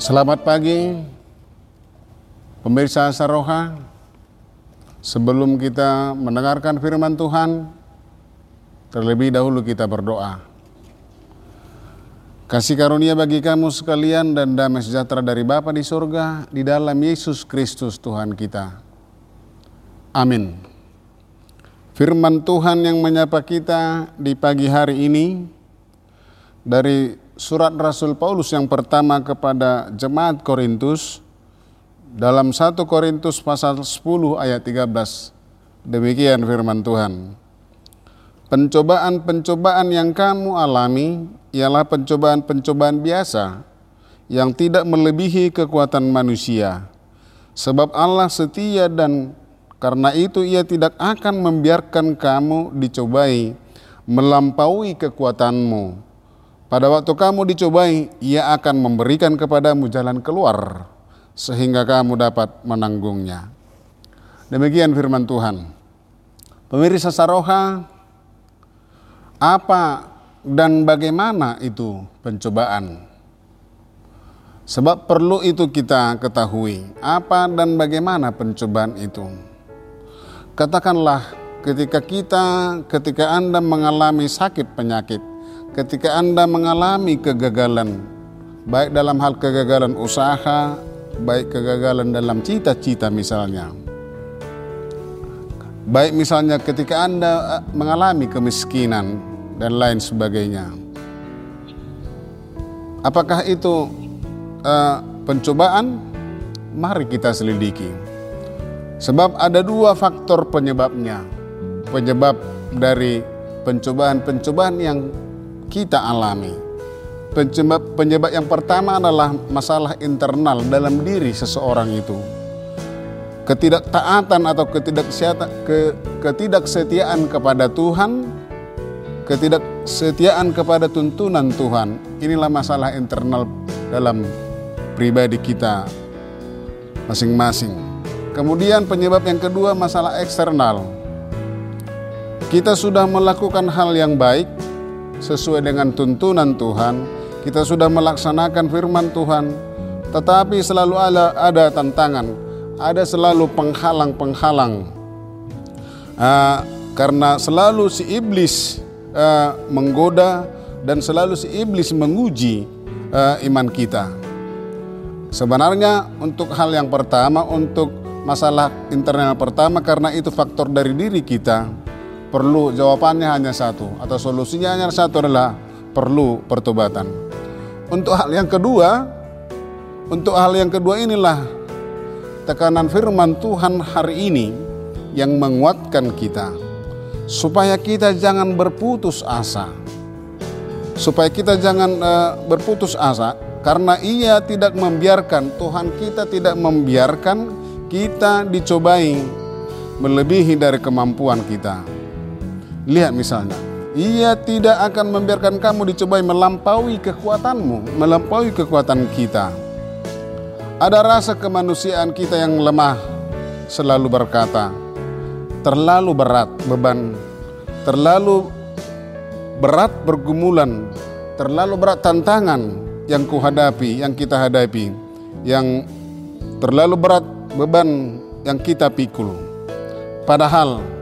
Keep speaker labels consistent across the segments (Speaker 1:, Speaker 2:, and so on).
Speaker 1: Selamat pagi, pemirsa Saroha. Sebelum kita mendengarkan firman Tuhan, terlebih dahulu kita berdoa. Kasih karunia bagi kamu sekalian dan damai sejahtera dari Bapa di surga di dalam Yesus Kristus Tuhan kita. Amin. Firman Tuhan yang menyapa kita di pagi hari ini dari surat Rasul Paulus yang pertama kepada jemaat Korintus dalam 1 Korintus pasal 10 ayat 13. Demikian firman Tuhan. Pencobaan-pencobaan yang kamu alami ialah pencobaan-pencobaan biasa yang tidak melebihi kekuatan manusia. Sebab Allah setia dan karena itu ia tidak akan membiarkan kamu dicobai melampaui kekuatanmu. Pada waktu kamu dicobai, ia akan memberikan kepadamu jalan keluar sehingga kamu dapat menanggungnya. Demikian firman Tuhan. Pemirsa Saroha, apa dan bagaimana itu pencobaan? Sebab perlu itu kita ketahui apa dan bagaimana pencobaan itu. Katakanlah ketika kita, ketika Anda mengalami sakit penyakit, ketika Anda mengalami kegagalan, baik dalam hal kegagalan usaha, baik kegagalan dalam cita-cita misalnya. Baik misalnya ketika Anda eh, mengalami kemiskinan, dan lain sebagainya. Apakah itu uh, pencobaan? Mari kita selidiki. Sebab ada dua faktor penyebabnya. Penyebab dari pencobaan-pencobaan yang kita alami. Penyebab, penyebab yang pertama adalah masalah internal dalam diri seseorang itu. Ketidaktaatan atau ketidaksetiaan kepada Tuhan ketidaksetiaan kepada tuntunan Tuhan. Inilah masalah internal dalam pribadi kita masing-masing. Kemudian penyebab yang kedua masalah eksternal. Kita sudah melakukan hal yang baik sesuai dengan tuntunan Tuhan. Kita sudah melaksanakan firman Tuhan, tetapi selalu ada, ada tantangan, ada selalu penghalang-penghalang. Uh, karena selalu si iblis uh, menggoda dan selalu si iblis menguji uh, iman kita. Sebenarnya untuk hal yang pertama, untuk masalah internal pertama karena itu faktor dari diri kita, perlu jawabannya hanya satu atau solusinya hanya satu adalah perlu pertobatan. Untuk hal yang kedua, untuk hal yang kedua inilah tekanan firman Tuhan hari ini yang menguatkan kita supaya kita jangan berputus asa. Supaya kita jangan uh, berputus asa karena ia tidak membiarkan Tuhan kita tidak membiarkan kita dicobai melebihi dari kemampuan kita. Lihat misalnya, ia tidak akan membiarkan kamu dicobai melampaui kekuatanmu, melampaui kekuatan kita. Ada rasa kemanusiaan kita yang lemah selalu berkata, terlalu berat beban, terlalu berat pergumulan, terlalu berat tantangan yang kuhadapi, yang kita hadapi, yang terlalu berat beban yang kita pikul. Padahal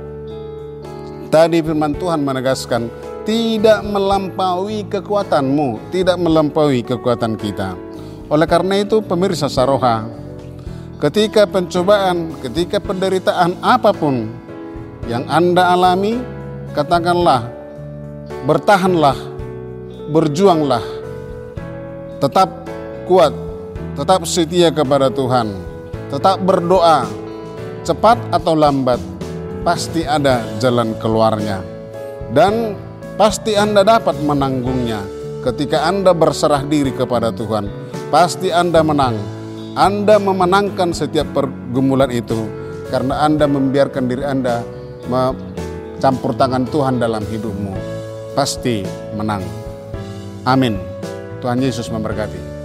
Speaker 1: tadi firman Tuhan menegaskan tidak melampaui kekuatanmu, tidak melampaui kekuatan kita. Oleh karena itu pemirsa Saroha, ketika pencobaan, ketika penderitaan apa pun yang Anda alami, katakanlah, bertahanlah, berjuanglah, tetap kuat, tetap setia kepada Tuhan, tetap berdoa, cepat atau lambat, pasti ada jalan keluarnya. Dan pasti Anda dapat menanggungnya ketika Anda berserah diri kepada Tuhan. Pasti Anda menang. Anda memenangkan setiap pergumulan itu karena Anda membiarkan diri Anda campur tangan Tuhan dalam hidupmu, pasti menang. Amin. Tuhan Yesus memberkati.